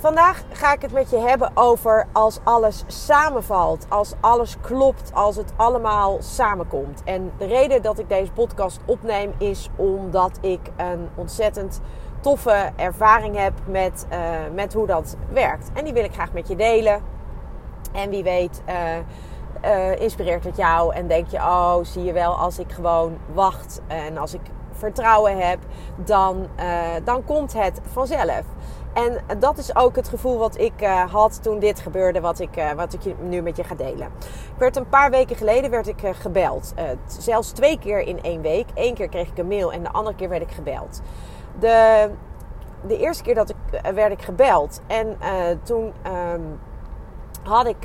Vandaag ga ik het met je hebben over als alles samenvalt, als alles klopt, als het allemaal samenkomt. En de reden dat ik deze podcast opneem is omdat ik een ontzettend toffe ervaring heb met, uh, met hoe dat werkt. En die wil ik graag met je delen. En wie weet, uh, uh, inspireert het jou en denk je: oh, zie je wel, als ik gewoon wacht en als ik vertrouwen heb, dan, dan komt het vanzelf. En dat is ook het gevoel wat ik uh, had toen dit gebeurde, wat ik, uh, wat ik nu met je ga delen. Ik werd een paar weken geleden werd ik, uh, gebeld. zelfs twee keer in één week. Eén keer kreeg ik een mail en de andere keer werd ik gebeld. De, de eerste keer dat ik, werd ik gebeld en toen um, had ik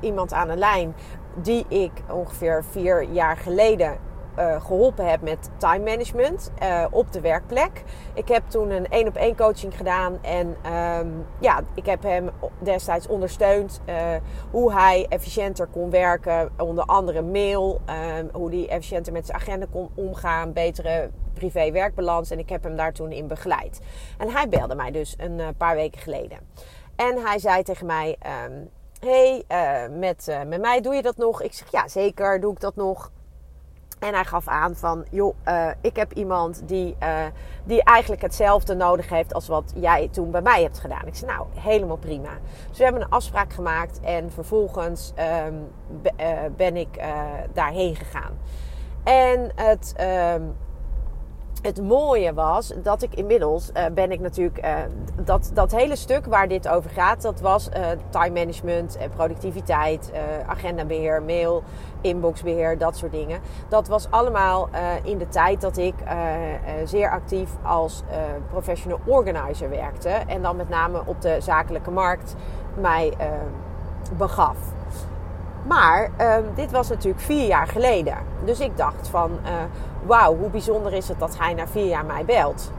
iemand aan de lijn die ik ongeveer vier jaar geleden uh, geholpen heb met time management uh, op de werkplek. Ik heb toen een één op één coaching gedaan en um, ja, ik heb hem destijds ondersteund uh, hoe hij efficiënter kon werken, onder andere mail, um, hoe hij efficiënter met zijn agenda kon omgaan, betere privé-werkbalans en ik heb hem daar toen in begeleid. En hij belde mij dus een paar weken geleden. En hij zei tegen mij: um, Hey, met, met mij doe je dat nog? Ik zeg ja, zeker doe ik dat nog. En hij gaf aan van, joh, uh, ik heb iemand die, uh, die eigenlijk hetzelfde nodig heeft als wat jij toen bij mij hebt gedaan. Ik zei, nou, helemaal prima. Dus we hebben een afspraak gemaakt en vervolgens be, uh, ben ik daarheen gegaan. En het, um, het mooie was dat ik inmiddels uh, ben ik natuurlijk uh, dat, dat hele stuk waar dit over gaat, dat was uh, time management, productiviteit, agendabeheer, mail, inboxbeheer, dat soort dingen. Dat was allemaal in de tijd dat ik zeer actief als professional organizer werkte en dan met name op de zakelijke markt mij begaf. Maar um, dit was natuurlijk vier jaar geleden. Dus ik dacht van, wauw, hoe bijzonder is het dat hij na vier jaar mij belt.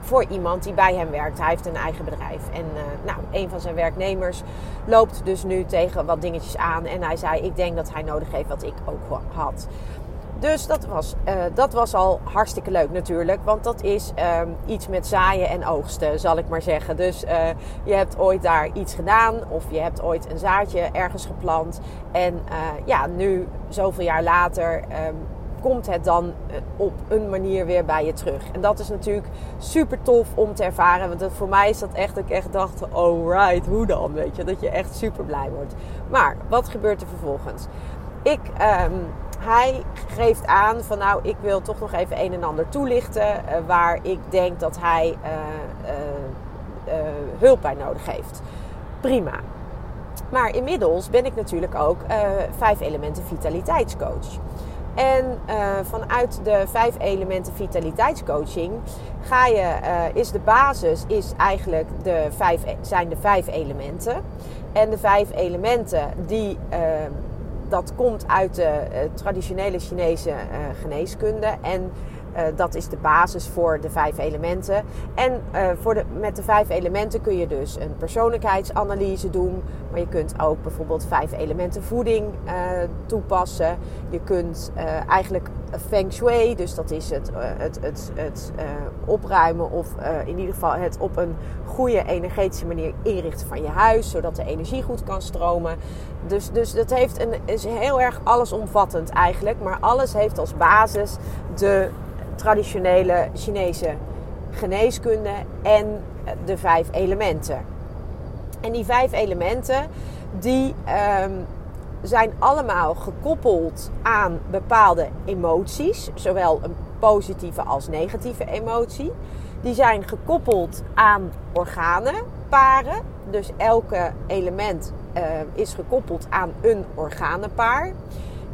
Voor iemand die bij hem werkt. Hij heeft een eigen bedrijf. En uh, nou, een van zijn werknemers loopt dus nu tegen wat dingetjes aan. En hij zei, ik denk dat hij nodig heeft wat ik ook had. Dus dat was, uh, dat was al hartstikke leuk natuurlijk. Want dat is um, iets met zaaien en oogsten, zal ik maar zeggen. Dus uh, je hebt ooit daar iets gedaan. Of je hebt ooit een zaadje ergens geplant. En ja, nu, zoveel jaar later, um, komt het dan op een manier weer bij je terug. En dat is natuurlijk super tof om te ervaren. Want voor mij is dat echt dat ik echt dacht, oh right, hoe dan? Weet je, dat je echt super blij wordt. Maar wat gebeurt er vervolgens? Ik... Um, hij geeft aan van nou, ik wil toch nog even een en ander toelichten uh, waar ik denk dat hij uh, hulp bij nodig heeft. Prima. Maar inmiddels ben ik natuurlijk ook vijf elementen vitaliteitscoach. En vanuit de vijf elementen vitaliteitscoaching ga je, is de basis is eigenlijk de vijf, zijn de vijf elementen. En de vijf elementen die ehm, dat komt uit de traditionele Chinese geneeskunde. En uh, dat is de basis voor de vijf elementen. En voor de, met de vijf elementen kun je dus een persoonlijkheidsanalyse doen. Maar je kunt ook bijvoorbeeld vijf elementen voeding toepassen. Je kunt eigenlijk feng shui, dus dat is het, het, het, het opruimen of in ieder geval het op een goede energetische manier inrichten van je huis. Zodat de energie goed kan stromen. Dus, dus dat heeft een, is heel erg allesomvattend eigenlijk. Maar alles heeft als basis de traditionele Chinese geneeskunde en de vijf elementen. En die vijf elementen die um, zijn allemaal gekoppeld aan bepaalde emoties, zowel een positieve als negatieve emotie. Die zijn gekoppeld aan organenparen. Dus elke element uh, is gekoppeld aan een organenpaar.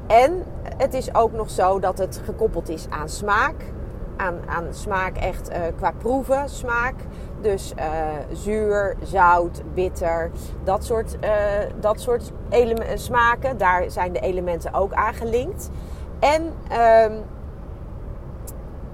En het is ook nog zo dat het gekoppeld is aan smaak. Aan, aan smaak echt uh, qua proeven smaak. Dus uh, zuur, zout, bitter, dat soort, uh, dat soort smaken. Daar zijn de elementen ook aan gelinkt. En um,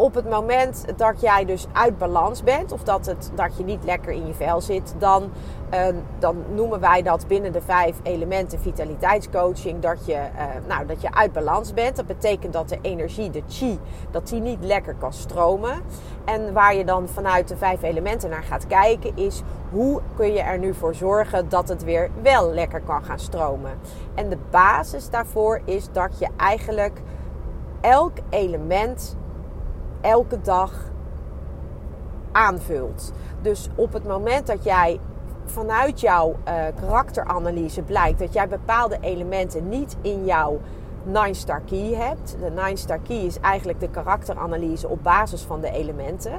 op het moment dat jij dus uit balans bent, of dat, het, dat je niet lekker in je vel zit, dan, uh, dan noemen wij dat binnen de vijf elementen vitaliteitscoaching dat je, uh, nou, dat je uit balans bent. Dat betekent dat de energie, de chi, dat die niet lekker kan stromen. En waar je dan vanuit de vijf elementen naar gaat kijken, is hoe kun je er nu voor zorgen dat het weer wel lekker kan gaan stromen. En de basis daarvoor is dat je eigenlijk elk element elke dag aanvult. Dus op het moment dat jij vanuit jouw uh, karakteranalyse blijkt dat jij bepaalde elementen niet in jouw Nine Star Key hebt. De Nine Star Key is eigenlijk de karakteranalyse op basis van de elementen.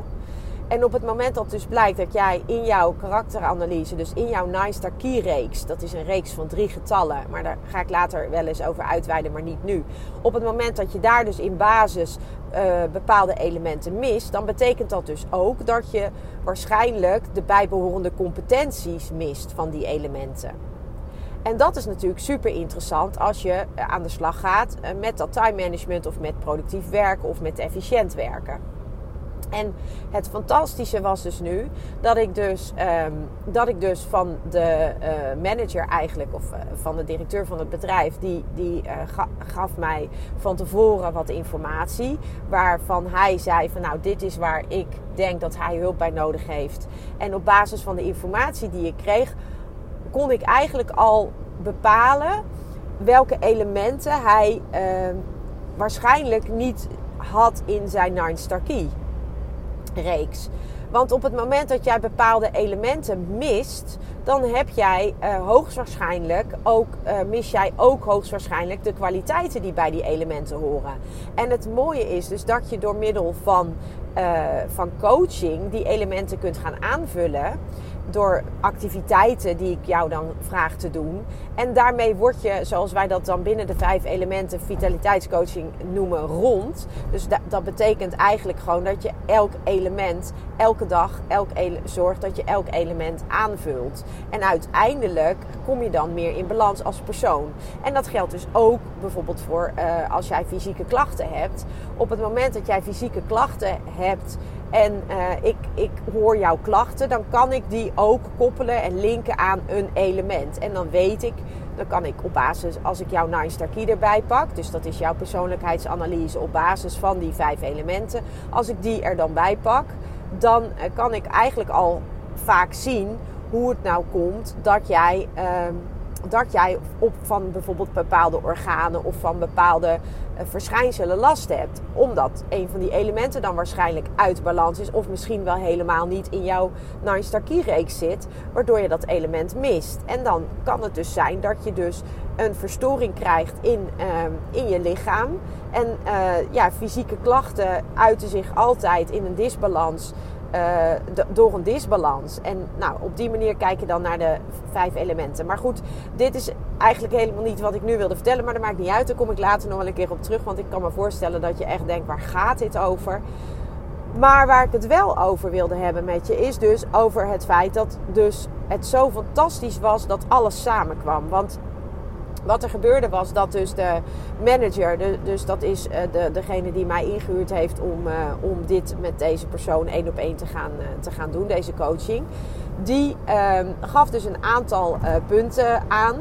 En op het moment dat dus blijkt dat jij in jouw karakteranalyse, dus in jouw Nine Key reeks, dat is een reeks van drie getallen, maar daar ga ik later wel eens over uitweiden, maar niet nu. Op het moment dat je daar dus in basis uh, bepaalde elementen mist, dan betekent dat dus ook dat je waarschijnlijk de bijbehorende competenties mist van die elementen. En dat is natuurlijk super interessant als je aan de slag gaat eh, met dat time management of met productief werken of met efficiënt werken. En het fantastische was dus nu dat ik dus, um, dat ik dus van de uh, manager eigenlijk, of uh, van de directeur van het bedrijf, die, die ga, gaf mij van tevoren wat informatie. Waarvan hij zei van nou, dit is waar ik denk dat hij hulp bij nodig heeft. En op basis van de informatie die ik kreeg, kon ik eigenlijk al bepalen welke elementen hij ehm, waarschijnlijk niet had in zijn Nine Star Key reeks. Want op het moment dat jij bepaalde elementen mist, dan heb jij uh, hoogstwaarschijnlijk ook, uh, mis jij ook hoogstwaarschijnlijk de kwaliteiten die bij die elementen horen. En het mooie is dus dat je door middel van, uh, van coaching die elementen kunt gaan aanvullen door activiteiten die ik jou dan vraag te doen. En daarmee word je, zoals wij dat dan binnen de vijf elementen vitaliteitscoaching noemen, rond. Dus dat, betekent eigenlijk gewoon dat je elk element, elke dag, elk zorgt dat je elk element aanvult. En uiteindelijk kom je dan meer in balans als persoon. En dat geldt dus ook bijvoorbeeld voor uh, als jij fysieke klachten hebt. Op het moment dat jij fysieke klachten hebt en uh, ik, ik hoor jouw klachten, dan kan ik die ook koppelen en linken aan een element. En dan weet ik, dan kan ik op basis, als ik jouw Nine Star Key erbij pak, dus dat is jouw persoonlijkheidsanalyse op basis van die vijf elementen, als ik die er dan bij pak, dan uh, kan ik eigenlijk al vaak zien hoe het nou komt dat jij. Uh, dat jij op van bijvoorbeeld bepaalde organen of van bepaalde uh, verschijnselen last hebt. Omdat een van die elementen dan waarschijnlijk uit balans is. Of misschien wel helemaal niet in jouw Nine Star Key reeks zit. Waardoor je dat element mist. En dan kan het dus zijn dat je dus een verstoring krijgt in, uh, in je lichaam. En uh, ja, fysieke klachten uiten zich altijd in een disbalans. Uh, door een disbalans. En nou, op die manier kijk je dan naar de vijf elementen. Maar goed, dit is eigenlijk helemaal niet wat ik nu wilde vertellen. Maar dat maakt niet uit. Daar kom ik later nog wel een keer op terug. Want ik kan me voorstellen dat je echt denkt, waar gaat dit over? Maar waar ik het wel over wilde hebben met je is dus over het feit dat dus het zo fantastisch was dat alles samenkwam. Want wat er gebeurde was dat dus de manager, dus dat is uh, de, degene die mij ingehuurd heeft om, uh, om dit met deze persoon één op één te gaan, uh, te gaan doen, deze coaching. Die ehm, gaf dus een aantal punten aan.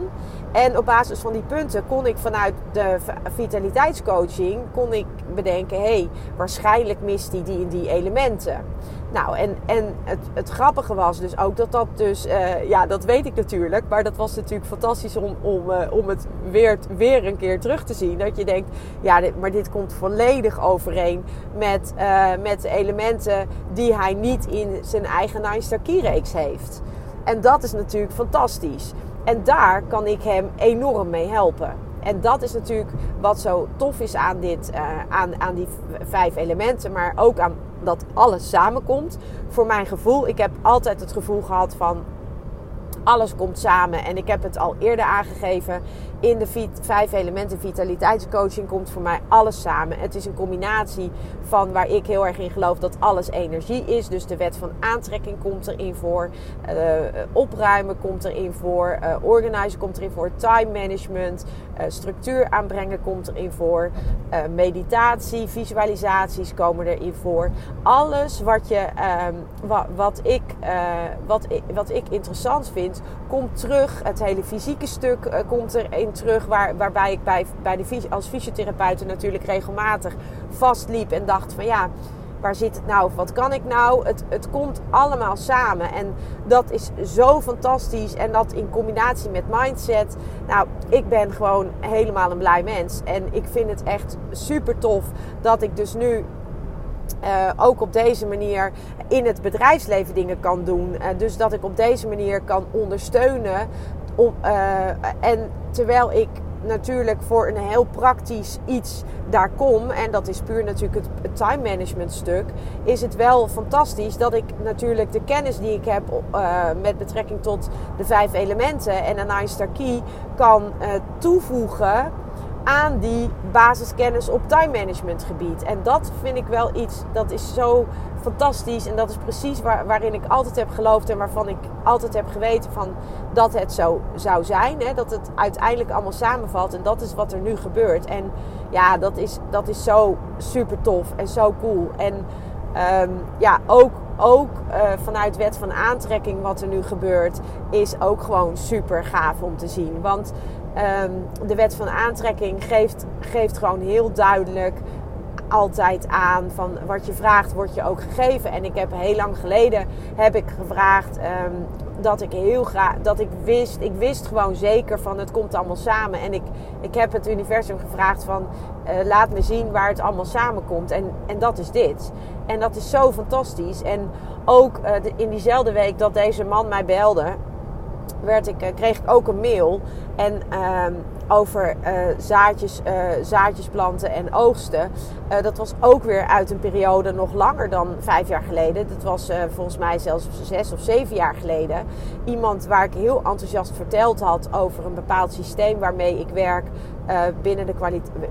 En op basis van die punten kon ik vanuit de vitaliteitscoaching kon ik bedenken: hé, hey, waarschijnlijk mist hij die en die elementen. Nou, en, en het, het grappige was dus ook dat dat dus, uh, ja, dat weet ik natuurlijk, maar dat was natuurlijk fantastisch om, om, uh, om het weer, weer een keer terug te zien. Dat je denkt, ja, maar dit komt volledig overeen met, uh, met elementen die hij niet in zijn eigen Nine Star Key reeks heeft. En dat is natuurlijk fantastisch. En daar kan ik hem enorm mee helpen. en dat is natuurlijk wat zo tof is aan, dit, uh, aan, aan die vijf elementen, maar ook aan dat alles samenkomt. Voor mijn gevoel, ik heb altijd het gevoel gehad van alles komt samen. En ik heb het al eerder aangegeven. In de vijf elementen vitaliteitscoaching komt voor mij alles samen. Het is een combinatie van waar ik heel erg in geloof dat alles energie is. Dus de wet van aantrekking komt erin voor. Uh, opruimen komt erin voor. Uh, organizen komt erin voor. Time management. Uh, structuur aanbrengen komt erin voor. meditatie, visualisaties komen erin voor. Alles wat, je, ehm, wat, wat, ik, wat, wat ik interessant vind, komt terug. Het hele fysieke stuk komt erin terug. Waar, waarbij ik bij, bij de, als fysiotherapeut natuurlijk regelmatig vastliep en dacht van ja, waar zit het nou? Of wat kan ik nou? Het, het komt allemaal samen. En dat is zo fantastisch. En dat in combinatie met mindset. Nou, ik ben gewoon helemaal een blij mens. En ik vind het echt super tof dat ik dus nu uh, ook op deze manier in het bedrijfsleven dingen kan doen. Uh, dus dat ik op deze manier kan ondersteunen om, uh, en terwijl ik natuurlijk voor een heel praktisch iets daar kom, en dat is puur natuurlijk het, time management stuk, is het wel fantastisch dat ik natuurlijk de kennis die ik heb met betrekking tot de vijf elementen en een Nine Key kan toevoegen aan die basiskennis op time management gebied. En dat vind ik wel iets dat is zo fantastisch. En dat is precies waar, waarin ik altijd heb geloofd en waarvan ik altijd heb geweten van dat het zo zou zijn. Hè? Dat het uiteindelijk allemaal samenvalt. En dat is wat er nu gebeurt. En ja, dat is, dat is zo super tof en zo cool. En um, ja, ook, ook uh, vanuit wet van aantrekking wat er nu gebeurt, is ook gewoon super gaaf om te zien. Want um, de wet van aantrekking geeft, geeft gewoon heel duidelijk altijd aan van wat je vraagt wordt je ook gegeven. En ik heb heel lang geleden heb ik gevraagd um, dat ik heel graag dat ik wist, ik wist gewoon zeker van het komt allemaal samen. En ik, ik heb het universum gevraagd van uh, laat me zien waar het allemaal samenkomt. En, en dat is dit. En dat is zo fantastisch. En ook de, in diezelfde week dat deze man mij belde, werd ik, uh, kreeg ik ook een mail. En ehm, over uh, zaadjes, uh, zaadjes planten en oogsten. Dat was ook weer uit een periode nog langer dan vijf jaar geleden. Dat was volgens mij zelfs zes of zeven jaar geleden. Iemand waar ik heel enthousiast verteld had over een bepaald systeem waarmee ik werk binnen, de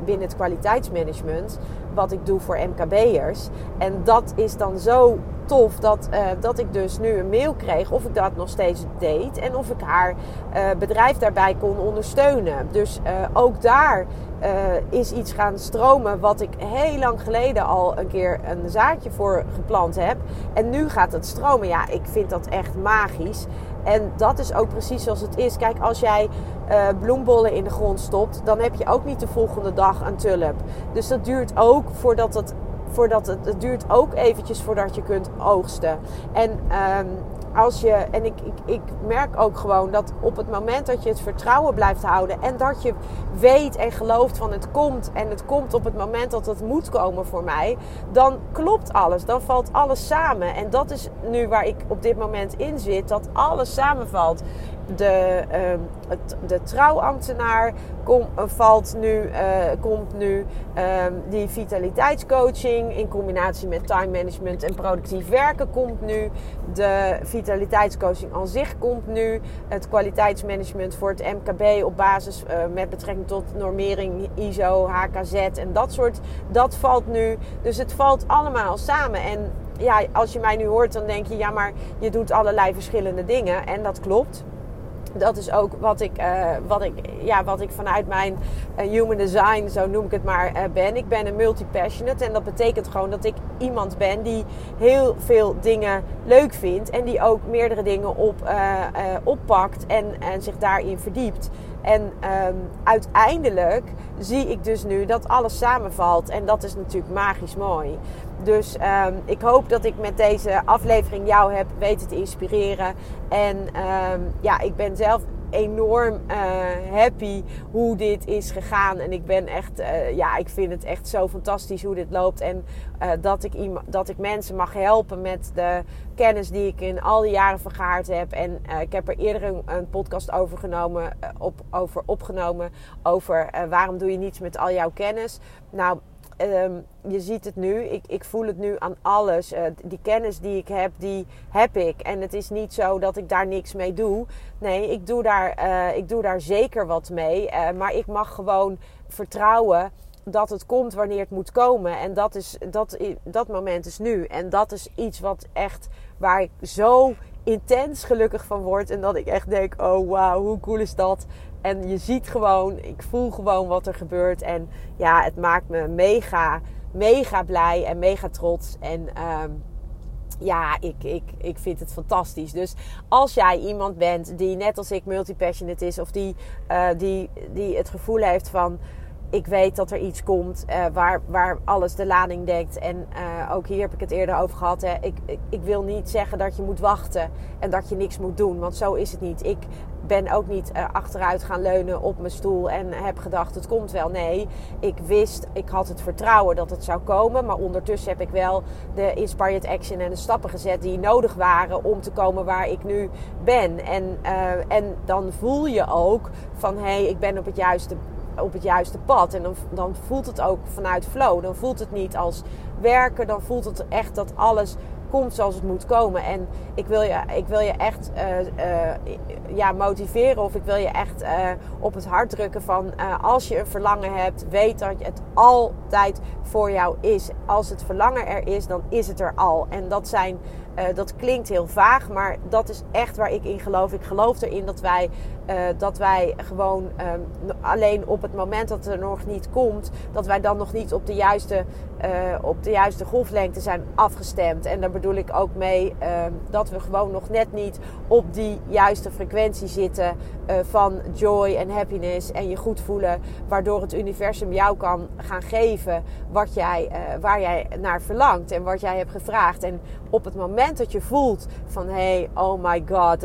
binnen het kwaliteitsmanagement. Wat ik doe voor MKB'ers. En dat is dan zo tof dat, uh, dat ik dus nu een mail kreeg of ik dat nog steeds deed en of ik haar uh, bedrijf daarbij kon ondersteunen. Dus uh, ook daar is iets gaan stromen wat ik heel lang geleden al een keer een zaadje voor geplant heb. En nu gaat het stromen. Ja, ik vind dat echt magisch. En dat is ook precies zoals het is. Kijk, als jij bloembollen in de grond stopt, dan heb je ook niet de volgende dag een tulp. Dus dat duurt ook voordat het voordat het, het duurt ook eventjes voordat je kunt oogsten. En um, als je, en ik, ik, ik merk ook gewoon dat op het moment dat je het vertrouwen blijft houden en dat je weet en gelooft van het komt en het komt op het moment dat het moet komen voor mij, dan klopt alles. Dan valt alles samen. En dat is nu waar ik op dit moment in zit, dat alles samenvalt de, het, de trouwambtenaar uh, valt nu, uh, komt nu. Ehm, die vitaliteitscoaching in combinatie met time management en productief werken komt nu. De vitaliteitscoaching aan zich komt nu. Het kwaliteitsmanagement voor het MKB op basis uh, met betrekking tot normering, ISO, HKZ en dat soort. Dat valt nu. Dus het valt allemaal samen. En ja, als je mij nu hoort, dan denk je, ja, maar je doet allerlei verschillende dingen. En dat klopt dat is ook wat ik, uh, wat ik, ja, wat ik vanuit mijn uh, human design, zo noem ik het maar, uh, ben. Ik ben een multi-passionate en dat betekent gewoon dat ik iemand ben die heel veel dingen leuk vindt en die ook meerdere dingen op, oppakt en, en zich daarin verdiept. En um, uiteindelijk zie ik dus nu dat alles samenvalt en dat is natuurlijk magisch mooi. Dus um, ik hoop dat ik met deze aflevering jou heb weten te inspireren. En um, ja, ik ben zelf enorm uh, happy hoe dit is gegaan. En ik ben echt, uh, ja, ik vind het echt zo fantastisch hoe dit loopt. En uh, dat, ik dat ik mensen mag helpen met de kennis die ik in al die jaren vergaard heb. En ik heb er eerder een, een podcast over, genomen, op, over opgenomen. Over waarom doe je niets met al jouw kennis. Nou, um, je ziet het nu. Ik, ik voel het nu aan alles. Uh, die kennis die ik heb, die heb ik. En het is niet zo dat ik daar niks mee doe. Nee, ik doe daar, uh, ik doe daar zeker wat mee. Uh, maar ik mag gewoon vertrouwen dat het komt wanneer het moet komen. En dat, is, dat, dat moment is nu. En dat is iets wat echt waar ik zo intens gelukkig van word. En dat ik echt denk: oh wauw, hoe cool is dat? En je ziet gewoon, ik voel gewoon wat er gebeurt. En ja, het maakt me mega, mega blij en mega trots. En um, ja, ik, ik, ik vind het fantastisch. Dus als jij iemand bent die net als ik multipassionate is, of die, uh, die, die het gevoel heeft van ik weet dat er iets komt uh, waar, waar alles de lading dekt. En uh, ook hier heb ik het eerder over gehad. Hè. Ik, ik, wil niet zeggen dat je moet wachten en dat je niks moet doen. Want zo is het niet. Ik ben ook niet uh, achteruit gaan leunen op mijn stoel en heb gedacht het komt wel. Nee, ik wist, ik had het vertrouwen dat het zou komen. Maar ondertussen heb ik wel de inspired action en de stappen gezet die nodig waren om te komen waar ik nu ben. En, en dan voel je ook van hé, hey, ik ben op het juiste op het juiste pad. En dan, dan voelt het ook vanuit flow. Dan voelt het niet als werken. Dan voelt het echt dat alles komt zoals het moet komen. En ik wil je, ik wil je echt uh, uh, ja, motiveren of ik wil je echt uh, op het hart drukken van als je een verlangen hebt, weet dat het altijd voor jou is. Als het verlangen er is, dan is het er al. En dat zijn uh, dat klinkt heel vaag, maar dat is echt waar ik in geloof. Ik geloof erin dat wij, uh, dat wij gewoon um, alleen op het moment dat het er nog niet komt, dat wij dan nog niet op de juiste, uh, op de juiste golflengte zijn afgestemd. En daar bedoel ik ook mee ehm, dat we gewoon nog net niet op die juiste frequentie zitten van joy en happiness en je goed voelen, waardoor het universum jou kan gaan geven wat jij, waar jij naar verlangt en wat jij hebt gevraagd. En op het moment dat je voelt van hey, oh my god,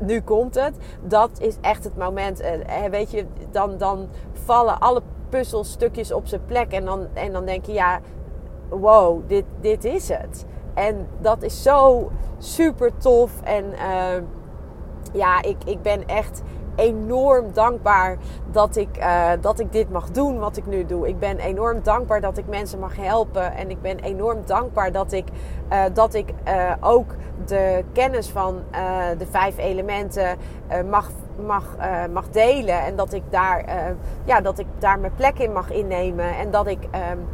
nu komt het. Dat is echt het moment. Eh, weet je, dan, dan vallen alle puzzelstukjes op zijn plek. En dan, en dan denk je, ja, wow, dit, dit is het. En dat is zo super tof. En uh, ja, ik, ik ben echt enorm dankbaar dat ik, uh, dat ik dit mag doen wat ik nu doe. Ik ben enorm dankbaar dat ik mensen mag helpen. En ik ben enorm dankbaar dat ik, uh, dat ik uh, ook de kennis van de vijf elementen mag, mag, mag delen. En dat ik, daar, ja, dat ik daar mijn plek in mag innemen. En dat ik um,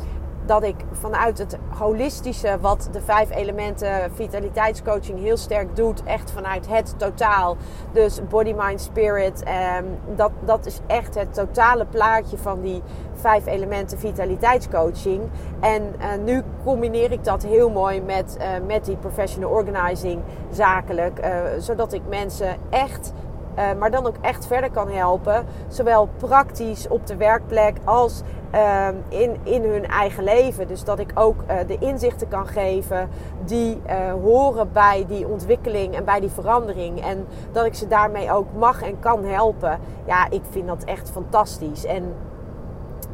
dat ik vanuit het holistische, wat de vijf elementen vitaliteitscoaching heel sterk doet, echt vanuit het totaal. Dus body, mind, spirit. Um, dat, dat is echt het totale plaatje van die vijf elementen vitaliteitscoaching. En uh, nu combineer ik dat heel mooi met, uh, met die professional organizing zakelijk. Uh, zodat ik mensen echt uh, maar dan ook echt verder kan helpen. Zowel praktisch op de werkplek als uh, in, in hun eigen leven. Dus dat ik ook uh, de inzichten kan geven die uh, horen bij die ontwikkeling en bij die verandering. En dat ik ze daarmee ook mag en kan helpen. Ja, ik vind dat echt fantastisch. En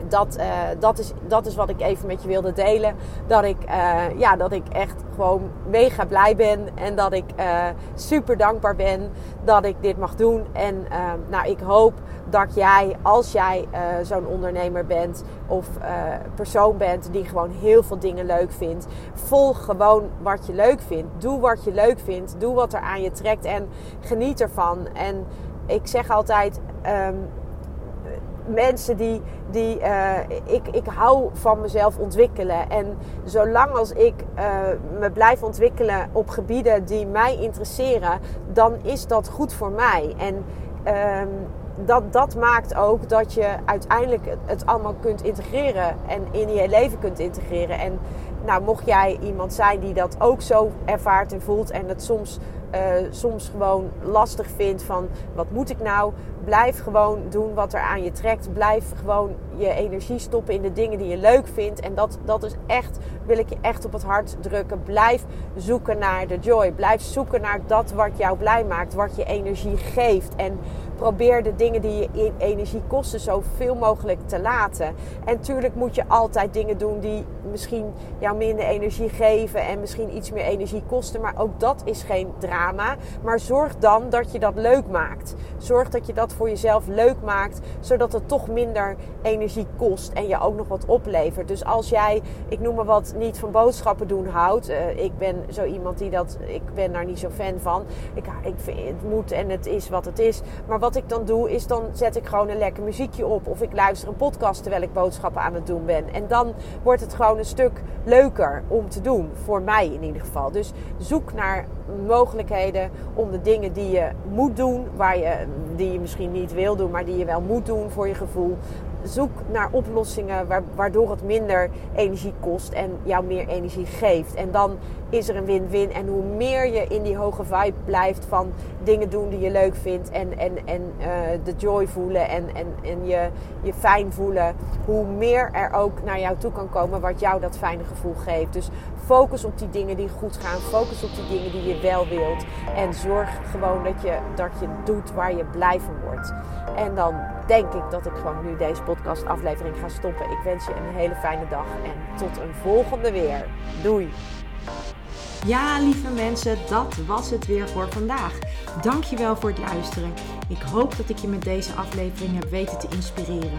dat, uh, dat, is, dat is wat ik even met je wilde delen. Dat ik, uh, ja, dat ik echt gewoon mega blij ben. En dat ik uh, super dankbaar ben dat ik dit mag doen. En nou, ik hoop dat jij, als jij zo'n ondernemer bent of persoon bent die gewoon heel veel dingen leuk vindt, volg gewoon wat je leuk vindt. Doe wat je leuk vindt. Doe wat er aan je trekt en geniet ervan. En ik zeg altijd. Um, mensen die, die uh, ik, ik hou van mezelf ontwikkelen. En zolang als ik uh, me blijf ontwikkelen op gebieden die mij interesseren, dan is dat goed voor mij. En um, dat, dat maakt ook dat je uiteindelijk het, allemaal kunt integreren en in je leven kunt integreren. En nou, mocht jij iemand zijn die dat ook zo ervaart en voelt en het soms uh, soms gewoon lastig vindt van wat moet ik nou? Blijf gewoon doen wat er aan je trekt. Blijf gewoon je energie stoppen in de dingen die je leuk vindt. En dat, dat is echt, wil ik je echt op het hart drukken. Blijf zoeken naar de joy. Blijf zoeken naar dat wat jou blij maakt, wat je energie geeft. En probeer de dingen die je energie kosten zoveel mogelijk te laten. En tuurlijk moet je altijd dingen doen die misschien jou minder energie geven en misschien iets meer energie kosten. Maar ook dat is geen drama. Maar zorg dan dat je dat leuk maakt. Zorg dat je dat voor jezelf leuk maakt, zodat het toch minder energie kost en je ook nog wat oplevert. Dus als jij, ik noem maar wat, niet van boodschappen doen houdt. Uh, ik ben zo iemand die dat, ik ben daar niet zo fan van. Ik, ik vind, het moet en het is wat het is. Maar wat ik dan doe, is dan zet ik gewoon een lekker muziekje op. Of ik luister een podcast terwijl ik boodschappen aan het doen ben. En dan wordt het gewoon een stuk leuker om te doen. Voor mij in ieder geval. Dus zoek naar mogelijkheden om de dingen die je moet doen, waar je, die je misschien niet wil doen, maar die je wel moet doen voor je gevoel. Zoek naar oplossingen waardoor het minder energie kost en jou meer energie geeft. En dan is er een win-win. En hoe meer je in die hoge vibe blijft van dingen doen die je leuk vindt en, en, en uh, de joy voelen en, en, en je, je fijn voelen, hoe meer er ook naar jou toe kan komen wat jou dat fijne gevoel geeft. Dus focus op die dingen die goed gaan, focus op die dingen die je wel wilt en zorg gewoon dat je, dat je doet waar je blij van wordt. En dan denk ik dat ik gewoon nu deze podcast aflevering ga stoppen. Ik wens je een hele fijne dag en tot een volgende weer. Doei! Ja, lieve mensen, dat was het weer voor vandaag. Dankjewel voor het luisteren. Ik hoop dat ik je met deze aflevering heb weten te inspireren.